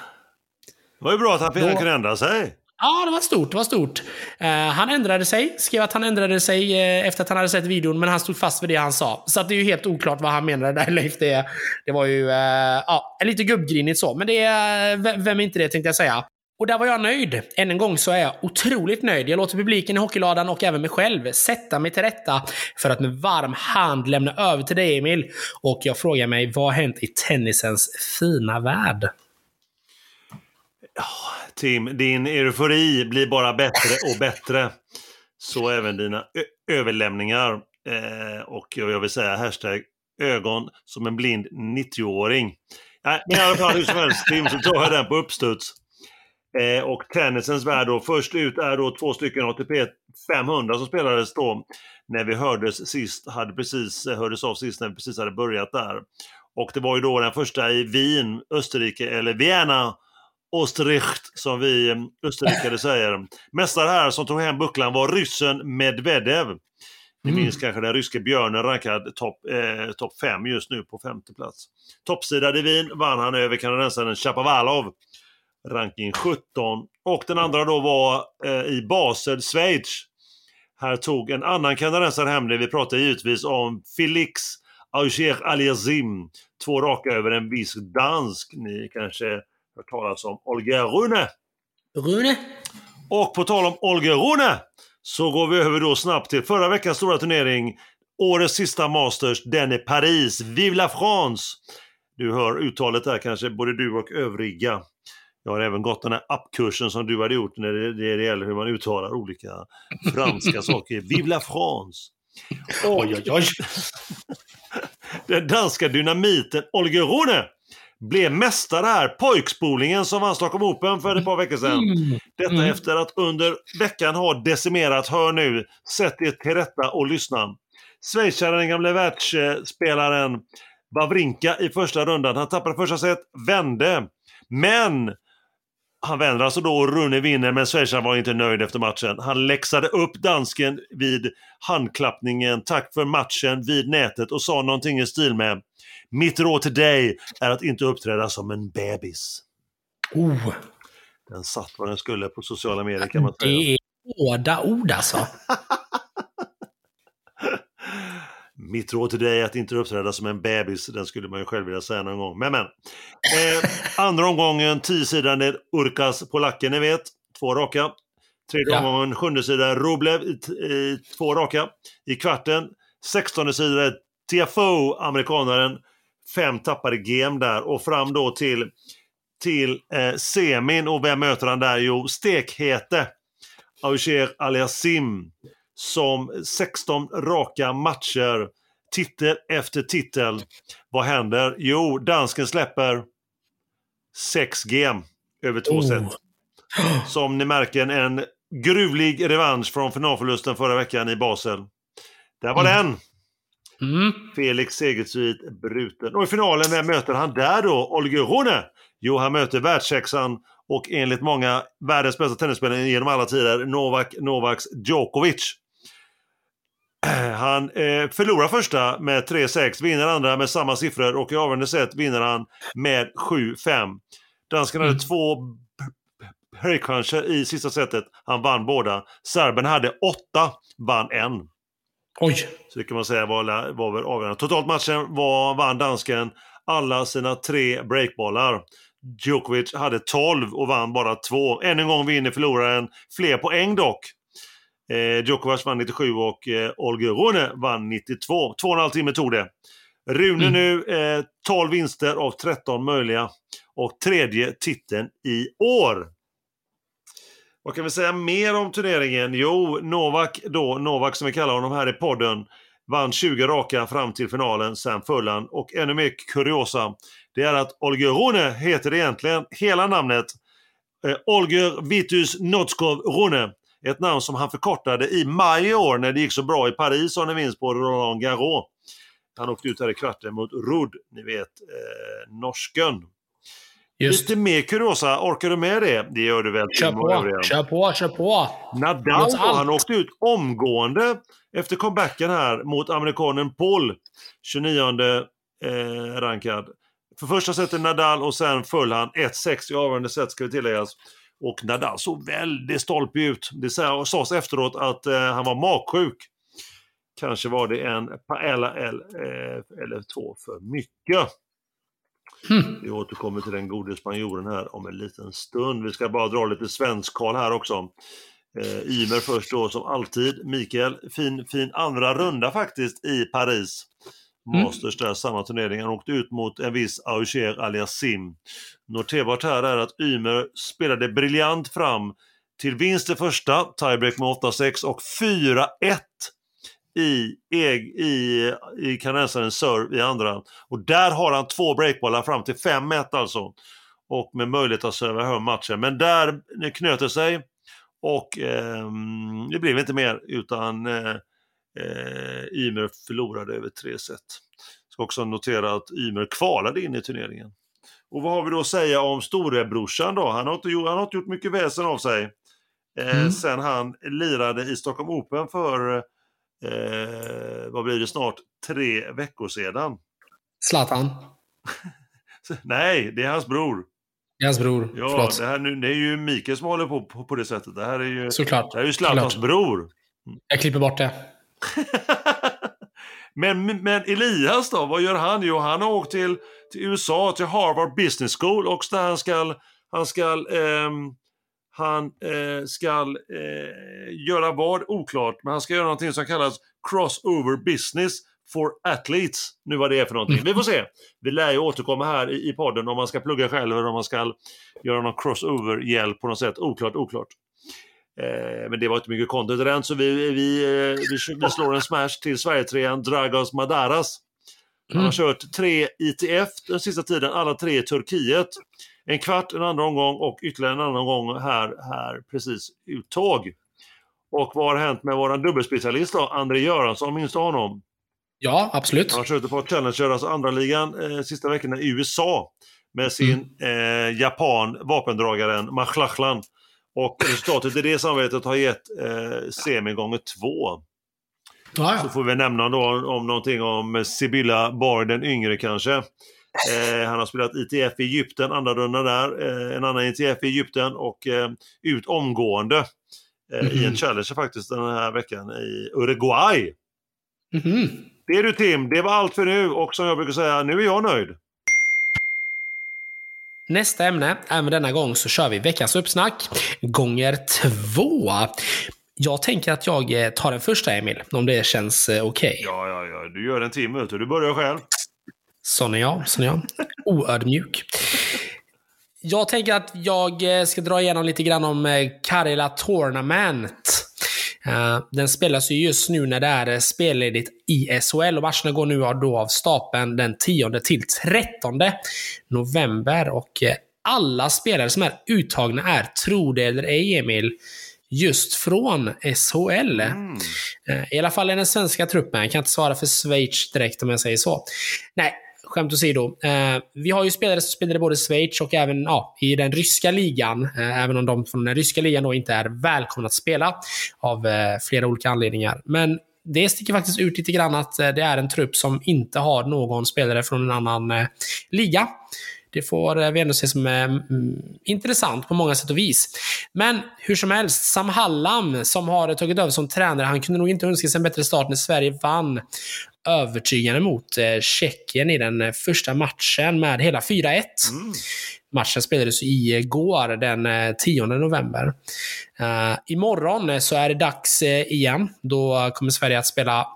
Det var ju bra att han, då, kunde ändra sig. Ja, det var stort. Det var stort. Uh, han ändrade sig. Skrev att han ändrade sig uh, efter att han hade sett videon, men han stod fast vid det han sa. Så det är ju helt oklart vad han menade där, Leif. Det, det var ju uh, ja, lite gubbgrinigt så. Men det, vem är inte det, tänkte jag säga. Och där var jag nöjd. Än en gång så är jag otroligt nöjd. Jag låter publiken i hockeyladan och även mig själv sätta mig till rätta för att med varm hand lämna över till dig, Emil. Och jag frågar mig, vad har hänt i tennisens fina värld? Tim, din eufori blir bara bättre och bättre. Så även dina överlämningar. Eh, och jag vill säga hashtag ögon som en blind 90-åring. Nej, men i alla fall hur som helst Tim, så tar jag den på uppstuds. Eh, och tennisens värld då. Först ut är då två stycken ATP 500 som spelades då när vi hördes sist, hade precis, hördes av sist när vi precis hade börjat där. Och det var ju då den första i Wien, Österrike, eller Vienna, Ostricht, som vi eh, österrikare säger. Mästare här som tog hem bucklan var ryssen Medvedev. Ni mm. minns kanske den ryske björnen rankad topp eh, top 5 just nu på femte plats. Toppsidad i Wien vann han över kanadensaren Chapovalov. Ranking 17. Och den andra då var eh, i Basel, Schweiz. Här tog en annan kanadensare hem det. Vi pratar givetvis om Felix Auger Aliasim. Två raka över en viss dansk. Ni kanske hört talas om Olga Rune. Rune. Och på tal om Olga Rune så går vi över då snabbt till förra veckans stora turnering. Årets sista Masters, den är Paris. Vive la France! Du hör uttalet där kanske, både du och övriga. Jag har även gått den här appkursen som du hade gjort när det, det gäller hur man uttalar olika franska saker. Vive la France! oj, oj, oj. den danska dynamiten Olga Rune blev mästare här. Pojkspolingen som vann Stockholm Open för ett par veckor sedan. Mm. Detta mm. efter att under veckan ha decimerat, hör nu, sätt er till rätta och lyssna. Schweizaren, den gamle världsspelaren Wawrinka i första rundan. Han tappade första set, vände. Men han vänder alltså då och Rune vinner, men schweizaren var inte nöjd efter matchen. Han läxade upp dansken vid handklappningen, tack för matchen, vid nätet och sa någonting i stil med mitt råd till dig är att inte uppträda som en bebis. Oh. Den satt vad den skulle på sociala medier kan man säga. Det är hårda ord alltså. Mitt råd till dig är att inte uppträda som en bebis. Den skulle man ju själv vilja säga någon gång. Men men. Eh, andra omgången, tiosidande Urkas polacken, ni vet. Två raka. Tredje Ja. omgången, sjunde sida Rublev i, i två raka. I kvarten, sextonde sida Tiafoe, amerikanaren. Fem tappade game där och fram då till, till eh, semin. Och vem möter han där? Jo, stekhete Auger Aliasim som 16 raka matcher, titel efter titel. Vad händer? Jo, dansken släpper 6 game över två Oh. set. Som ni märker en gruvlig revansch från finalförlusten förra veckan i Basel. Där var Mm. den! Mm. Felix segersvit bruten. Och i finalen, vem möter han där då? Olga Rune? Jo, han möter världssexan och enligt många världens bästa tennisspelare genom alla tider, Novak Novaks Djokovic. Han eh, förlorar första med 3-6, vinner andra med samma siffror och i avgörande set vinner han med 7-5. Dansken hade Mm. två breakcruncher i sista setet. Han vann båda. Serben hade åtta, vann en. Oj. Så det kan man säga var, var väl avgörande. Totalt matchen var, vann dansken alla sina tre breakbollar. Djokovic hade 12 och vann bara två. Än en gång vinner förloraren fler poäng dock. Eh, Djokovic vann 97 och eh, Olga Rune vann 92. Två och en halv timme tog det. Rune Mm. nu eh, 12 vinster av 13 möjliga och tredje titeln i år. Vad kan vi säga mer om turneringen? Jo, Novak då, Novak som vi kallar honom här i podden, vann 20 raka fram till finalen, sen föll han. Och ännu mer kuriosa, det är att Olger Rune heter egentligen hela namnet eh, Olger Vitus Notskov Rune. Ett namn som han förkortade i maj i år när det gick så bra i Paris om ni minns på Roland Garros. Han åkte ut här i kvarten mot Rudd, ni vet, eh, norsken. Just. Lite mer kuriosa, orkar du med det? Det gör du väl? Kör på, kör på, kör på. Nadal då, han åkte ut omgående efter comebacken här mot amerikanen Paul, 29 eh, rankad. För första setet Nadal och sen föll han 1-6 i avgörande set ska vi tilläggas. Och Nadal såg väldigt stolpig ut. Det sa- sades efteråt att eh, han var magsjuk. Kanske var det en paella el- eh, eller två för mycket. Hmm. Vi återkommer till den gode spanjoren här om en liten stund. Vi ska bara dra lite svensk koll här också. Eh, Ymer först då som alltid. Mikael, fin, fin andra runda faktiskt i Paris. Mm. Masters där, samma turnering. Han åkte ut mot en viss Auger Aliasim. Noterbart här är att Ymer spelade briljant fram till vinst i första, tiebreak med 8-6 och 4-1 i, i, i kanadensarens serve i andra. Och där har han två breakbollar fram till 5-1 alltså. Och med möjlighet att serva hem matchen. Men där knöt det sig och eh, det blev inte mer utan eh, eh, Ymer förlorade över tre set. Ska också notera att Ymer kvalade in i turneringen. Och vad har vi då att säga om storebrorsan då? Han har inte, gjort- han har inte gjort mycket väsen av sig. Eh, Mm. Sen han lirade i Stockholm Open för, eh, vad blir det snart, tre veckor sedan. Zlatan. Nej, det är hans bror. Hans bror. Ja, Förlåt. det, här, nu, det är ju Mikael som håller på, på på det sättet. Det här är ju, Såklart. det här är ju Zlatans bror. Jag klipper bort det. men, men Elias då, vad gör han? Jo, han har åkt till, till USA, till Harvard Business School och där han ska, han ska, eh, han, eh, ska eh, göra vad? Oklart, men han ska göra någonting som kallas Crossover Business for Athletes. Nu vad det är för någonting. Vi får se. Vi lär ju återkomma här i, i podden om man ska plugga själv eller om man ska göra någon crossover-hjälp på något sätt. Oklart, oklart. Eh, men det var inte mycket content i den, så vi, vi, eh, vi, vi slår en smash till Sverigetrean Dragos Madaras. Han har Mm. kört tre ITF den sista tiden, alla tre i Turkiet. En kvart, en andra omgång och ytterligare en annan gång här, här precis uttåg. Och vad har hänt med vår dubbelspecialist då, André Göransson, minns du honom? Ja, absolut. Han har kört par Challenger, alltså andra ligan eh, sista veckorna i USA med sin eh, japan, vapendragaren Machlachlan. Och resultatet i det samarbetet har gett eh, semi gånger två. Ja, Så får vi nämna då om någonting om Sibylla Bar den yngre kanske. Eh, han har spelat ITF i Egypten, andra rundan där. Eh, en annan ITF i Egypten och eh, ut omgående mm -hmm. i en mhm. challenge faktiskt den här veckan i Uruguay. Mm -hmm. Det är du Tim, det var allt för nu och som jag brukar säga, nu är jag nöjd. Nästa ämne, även denna gång så kör vi veckans uppsnack gånger två. Jag tänker att jag eh, tar den första Emil, om det känns eh, okej. Okay. Ja, ja, ja. Du gör en timme ut och du börjar själv. Sån är jag, sån är jag. Oödmjuk. Jag tänker att jag eh, ska dra igenom lite grann om Karela Tournament. Den spelas ju just nu när det är spelledigt i SHL och matcherna går nu då av stapeln den 10 till 13 november. Och alla spelare som är uttagna är, tro det eller ej Emil, just från SHL. Mm. Eh, I alla fall i den svenska truppen. Jag kan inte svara för Schweiz direkt om jag säger så. Nej, skämt åsido. Eh, vi har ju spelare som spelar i både Schweiz och även ja, i den ryska ligan. Eh, även om de från den ryska ligan då inte är välkomna att spela av eh, flera olika anledningar. Men det sticker faktiskt ut lite grann att eh, det är en trupp som inte har någon spelare från en annan eh, liga. Det får vi ändå se som mm, intressant på många sätt och vis. Men hur som helst, Sam Hallam som har tagit över som tränare, han kunde nog inte önska sig en bättre start när Sverige vann övertygande mot eh, Tjeckien i den eh, första matchen med hela 4-1. Mm. Matchen spelades igår, den 10 november. Uh, imorgon så är det dags igen. Då kommer Sverige att spela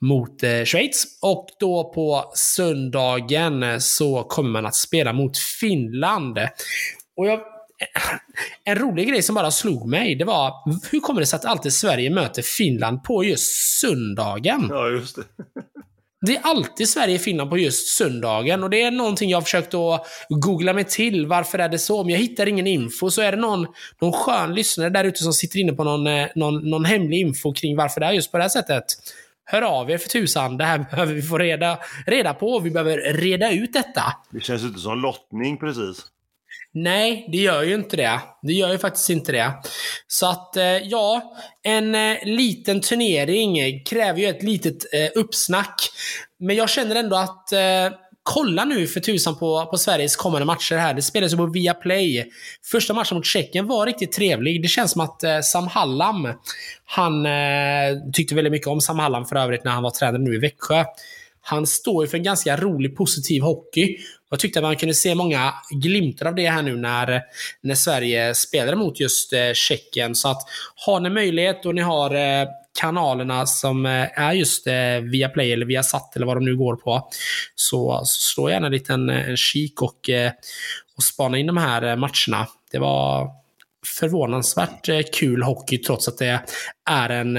mot eh, Schweiz. Och då på söndagen så kommer man att spela mot Finland. Och jag, en rolig grej som bara slog mig, det var hur kommer det sig att alltid Sverige möter Finland på just söndagen? Ja, just det. Det är alltid Sverige-Finland på just söndagen och det är någonting jag har försökt att googla mig till. Varför är det så? Om jag hittar ingen info så är det någon, någon skön lyssnare där ute som sitter inne på någon, eh, någon, någon hemlig info kring varför det är just på det här sättet. Hör av er för tusan. Det här behöver vi få reda, reda på. Vi behöver reda ut detta. Det känns inte som lottning precis. Nej, det gör ju inte det. Det gör ju faktiskt inte det. Så att, eh, ja, en eh, liten turnering kräver ju ett litet eh, uppsnack. Men jag känner ändå att kolla nu för tusan på, på Sveriges kommande matcher här. Det spelas ju på Viaplay. Första matchen mot Tjeckien var riktigt trevlig. Det känns som att eh, Sam Hallam, han eh, tyckte väldigt mycket om Sam Hallam för övrigt när han var tränare nu i Växjö. Han står ju för en ganska rolig, positiv hockey. Jag tyckte att man kunde se många glimtar av det här nu när, när Sverige spelade mot just eh, Tjeckien. Så att har ni möjlighet och ni har eh, kanalerna som eh, är just eh, via Play eller via Satt eller vad de nu går på. Så, så slå gärna en liten en kik och, eh, och spana in de här eh, matcherna. Det var förvånansvärt eh, kul hockey trots att det är en,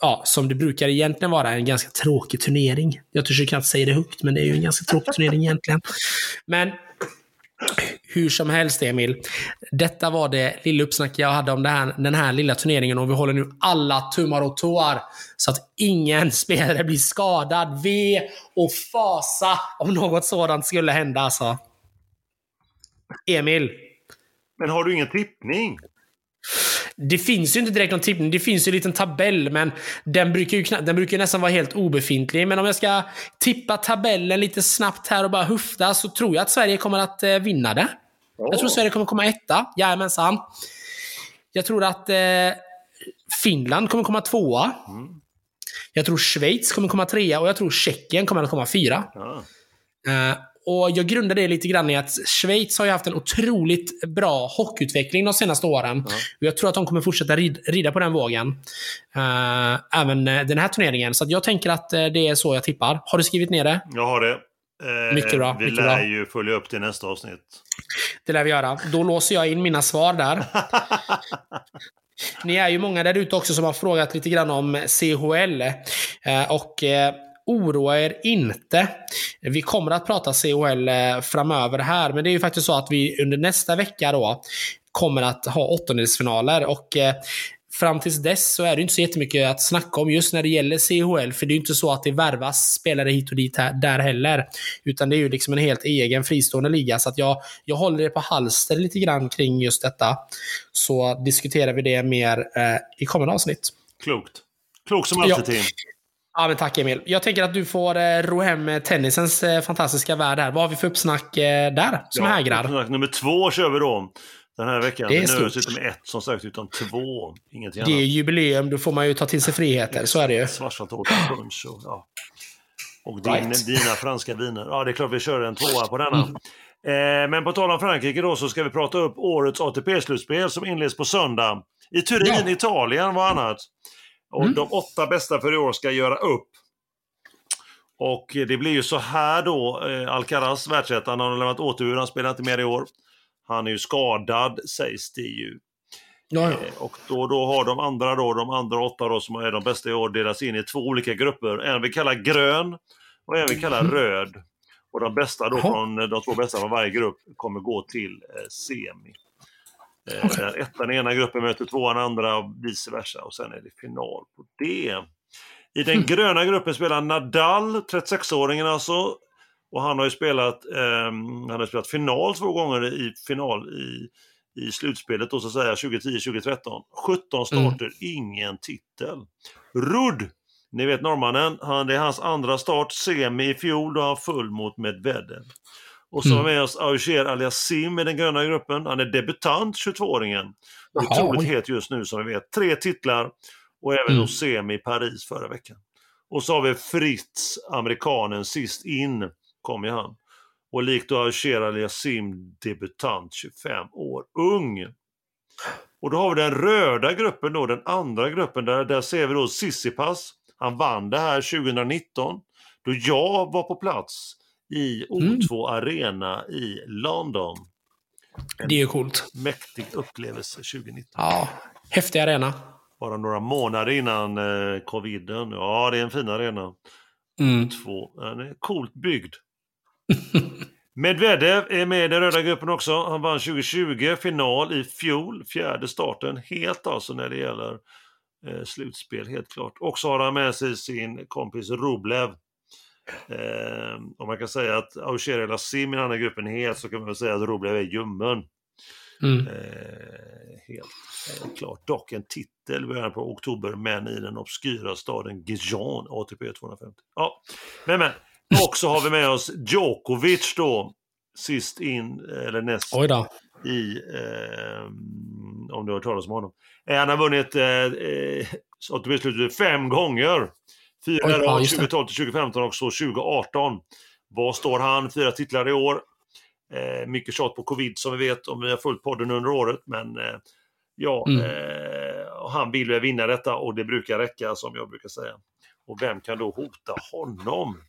ja, som det brukar egentligen vara, en ganska tråkig turnering. Jag försöker inte säga det högt, men det är ju en ganska tråkig turnering egentligen. Men hur som helst Emil. Detta var det lilla uppsnack jag hade om här, den här lilla turneringen och vi håller nu alla tummar och tår så att ingen spelare blir skadad. Ve och fasa om något sådant skulle hända alltså. Emil. Men har du ingen tippning? Det finns ju inte direkt någon tippning. Det finns ju en liten tabell, men den brukar ju den brukar nästan vara helt obefintlig. Men om jag ska tippa tabellen lite snabbt här och bara hufta så tror jag att Sverige kommer att eh, vinna det. Oh. Jag tror Sverige kommer komma etta. Jajamensan. Jag tror att eh, Finland kommer komma tvåa. Mm. Jag tror Schweiz kommer komma trea och jag tror Tjeckien kommer att komma fyra. Ah. Uh, och Jag grundar det lite grann i att Schweiz har ju haft en otroligt bra hockeyutveckling de senaste åren. Ja. Jag tror att de kommer fortsätta rid, rida på den vågen. Uh, även uh, den här turneringen. Så jag tänker att uh, det är så jag tippar. Har du skrivit ner det? Jag har det. mycket bra. Vi mycket lär bra. ju följa upp det nästa avsnitt. Det lär vi göra. Då låser jag in mina svar där. Ni är ju många där ute också som har frågat lite grann om CHL. och oroa er inte. Vi kommer att prata CHL eh, framöver här, men det är ju faktiskt så att vi under nästa vecka då kommer att ha åttondelsfinaler och eh, fram tills dess så är det inte så jättemycket att snacka om just när det gäller CHL, för det är inte så att det värvas spelare hit och dit här, där heller. Utan det är ju liksom en helt egen fristående liga, så att jag, jag håller det på halster lite grann kring just detta. Så diskuterar vi det mer eh, i kommande avsnitt. Klokt. Klokt som alltid, ja. Ja, men tack Emil. Jag tänker att du får eh, ro hem tennisens eh, fantastiska värld här. Vad har vi för uppsnack eh, där som Ja, hägrar? uppsnack nummer två kör vi då. Den här veckan. Det är stort. inte med ett som sagt, utan två. Ingenting Det är annat. jubileum, då får man ju ta till sig friheter. Så är det ju. Svartsaltårta, punch och, ja. och din, Right. dina franska viner. Ja, det är klart vi kör en tvåa på denna. Mm. Eh, men på tal om Frankrike då så ska vi prata upp årets ATP-slutspel som inleds på söndag. I Turin, Ja. Italien var annat. Och Mm. de åtta bästa för i år ska göra upp. Och det blir ju så här då, eh, Alcaraz, världsettan, han har lämnat återhur, han spelar inte mer i år. Han är ju skadad, sägs det ju. Ja, ja. Eh, Och då, då har de andra då, de andra åtta då som är de bästa i år delats in i två olika grupper. En vi kallar grön och en vi kallar röd. Och de bästa då från, de två bästa från varje grupp kommer gå till eh, semi. Eh, där ettan i ena gruppen möter tvåan andra och vice versa och sen är det final på det. I den gröna gruppen spelar Nadal, 36-åringen alltså, och han har ju spelat, ehm, han har spelat final två gånger i final i, i slutspelet då så säga 2010-2013. 17 starter, ingen titel. Rudd, ni vet norrmannen, han, det är hans andra start, semi i fjol då han full mot Medvedev. Och så Mm. har vi med oss Auger Aliasim i den gröna gruppen. Han är debutant, 22-åringen. Jaha, Otroligt het just nu som vi vet. Tre titlar och även Mm. då semi i Paris förra veckan. Och så har vi Fritz, amerikanen, sist in kom ju han. Och likt då Auger Aliasim, debutant, 25 år, ung. Och då har vi den röda gruppen då, den andra gruppen, där, där ser vi då Sissipas. Han vann det här 2019, då jag var på plats i O2 Arena i London. Det är ju coolt. Mäktig upplevelse 2019. Ja. Häftig arena. Bara några månader innan eh, coviden. Ja, det är en fin arena. Mm. Två. Den är coolt byggd. Medvedev är med i den röda gruppen också. Han vann 2020, final i fjol, fjärde starten. Helt alltså när det gäller eh, slutspel, helt klart. Och så har han med sig sin kompis Rublev. Eh, om man kan säga att Auger El Sim i den andra gruppen är het så kan man väl säga att Rublev är ljummen. Mm. Eh, helt eh, klart. Dock en titel i början på oktober, men i den obskyra staden Gijon, ATP 250. Ja, men men. Och så har vi med oss Djokovic då, sist in, eller näst i, eh, om du har hört talas om honom. Eh, Han har vunnit eh, eh, ATP-slutet fem gånger. Fyra ja, rad, just det. 2012 till 2015 och så 2018. Var står han? Fyra titlar i år. Eh, mycket tjat på covid som vi vet om vi har följt podden under året. Men eh, ja, Mm. eh, han vill väl vinna detta och det brukar räcka som jag brukar säga. Och vem kan då hota honom?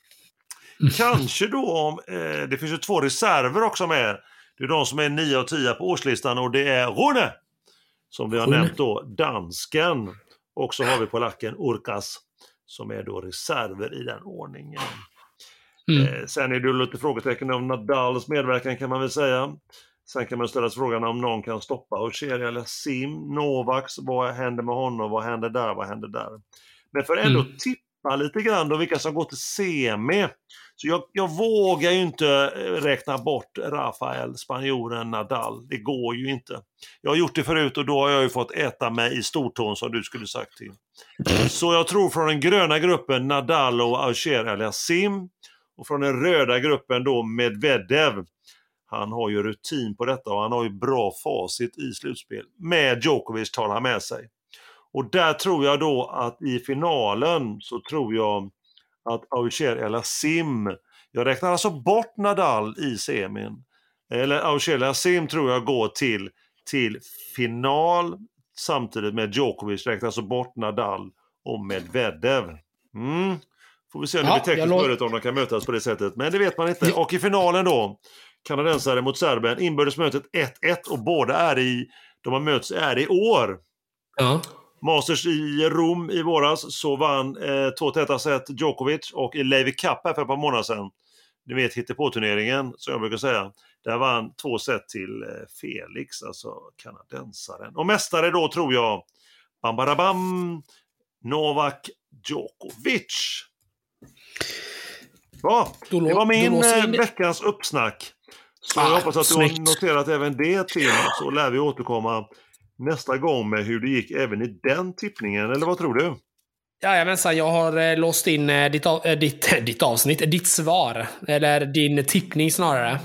Kanske då om, eh, det finns ju två reserver också med. Det är de som är 9 och 10 på årslistan och det är Rune! Som vi har Rune. nämnt då, dansken. Och så har vi polacken Urkas som är då reserver i den ordningen. Mm. Eh, sen är det lite frågetecken om Nadals medverkan kan man väl säga. Sen kan man ställa sig frågan om någon kan stoppa Aucher eller Sim, Novaks, vad händer med honom, vad händer där, vad händer där? Men för att ändå Mm. tippa lite grann då vilka som går till semi. Så jag, jag vågar ju inte eh, räkna bort Rafael, spanjoren Nadal. Det går ju inte. Jag har gjort det förut och då har jag ju fått äta mig i stortån som du skulle sagt till. Så jag tror från den gröna gruppen Nadal och Aucher Aliassim Och från den röda gruppen då Medvedev. Han har ju rutin på detta och han har ju bra facit i slutspel. Med Djokovic tar han med sig. Och där tror jag då att i finalen så tror jag att Auger Aliassim, jag räknar alltså bort Nadal i semin. Eller Auger Aliassim tror jag går till, till final samtidigt med Djokovic, räknar alltså bort Nadal och Medvedev. Mm. Får vi se om det blir tekniskt möjligt om de kan mötas på det sättet. Men det vet man inte. Och i finalen då, kanadensare mot Serbien, inbördesmötet 1-1 och båda är i, de har mötts, är i år. Ja. Masters i Rom i våras så vann eh, två täta set Djokovic och i Levi Cup här för ett par månader sedan, ni vet hittepå-turneringen som jag brukar säga, där vann två set till eh, Felix, alltså kanadensaren. Och mästare då tror jag, bam, Novak Djokovic. Ja, det var min eh, veckans uppsnack. Så Ah, jag hoppas att du har noterat även det Tim, så lär vi återkomma nästa gång med hur det gick även i den tippningen, eller vad tror du? Jajamensan, jag har eh, låst in ditt, ditt, ditt avsnitt, ditt svar. Eller din tippning snarare.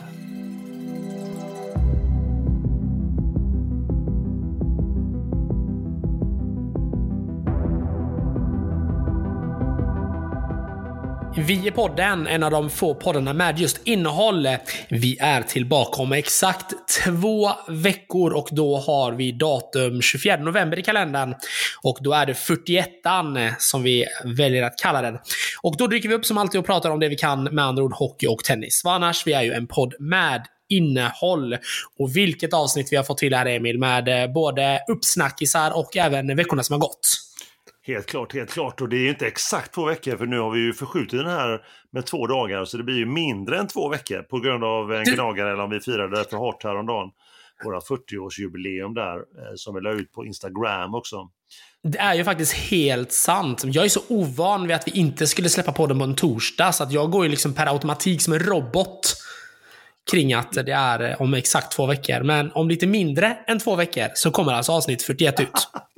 Vi är podden, en av de få poddarna med just innehåll. Vi är tillbaka om exakt två veckor och då har vi datum 24 november i kalendern. Och då är det 41an som vi väljer att kalla den. Och då dyker vi upp som alltid och pratar om det vi kan, med andra ord hockey och tennis. Vad annars? Vi är ju en podd med innehåll. Och vilket avsnitt vi har fått till här Emil, med eh, både uppsnackisar och även veckorna som har gått. Helt klart, helt klart. Och det är ju inte exakt två veckor för nu har vi ju förskjutit den här med två dagar så det blir ju mindre än två veckor på grund av en gnagare eller om vi firade för hårt häromdagen. Våra 40-årsjubileum där eh, som vi la ut på Instagram också. Det är ju faktiskt helt sant. Jag är så ovan vid att vi inte skulle släppa podden på en torsdag så att jag går ju liksom per automatik som en robot kring att det är eh, om exakt två veckor. Men om lite mindre än två veckor så kommer alltså avsnitt 41 ut.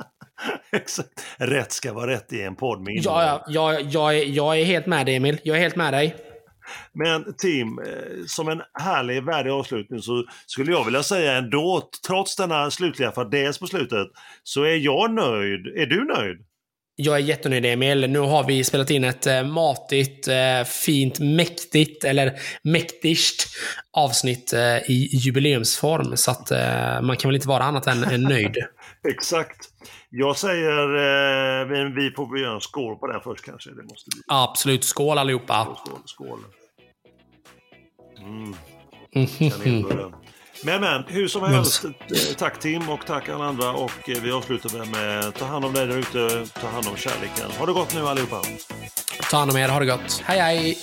Exakt. Rätt ska vara rätt i en podd med Ja, ja, jag, jag, är, jag är helt med dig Emil. Jag är helt med dig. Men Tim, eh, som en härlig, värdig avslutning så skulle jag vilja säga ändå, trots denna slutliga fadäs på slutet, så är jag nöjd. Är du nöjd? Jag är jättenöjd Emil. Nu har vi spelat in ett eh, matigt, eh, fint, mäktigt, eller mäktigt avsnitt i jubileumsform. Så att man kan väl inte vara annat än nöjd. Exakt. Jag säger, eh, vi får göra en skål på den först kanske. Det måste bli. Absolut. Skål allihopa. Skål, skål. Mm. Men men, hur som helst. Eh, tack Tim och tack alla andra. Och eh, vi avslutar med ta hand om dig där ute. Ta hand om kärleken. Ha det gott nu allihopa. Ta hand om er. Ha det gott. Hej hej!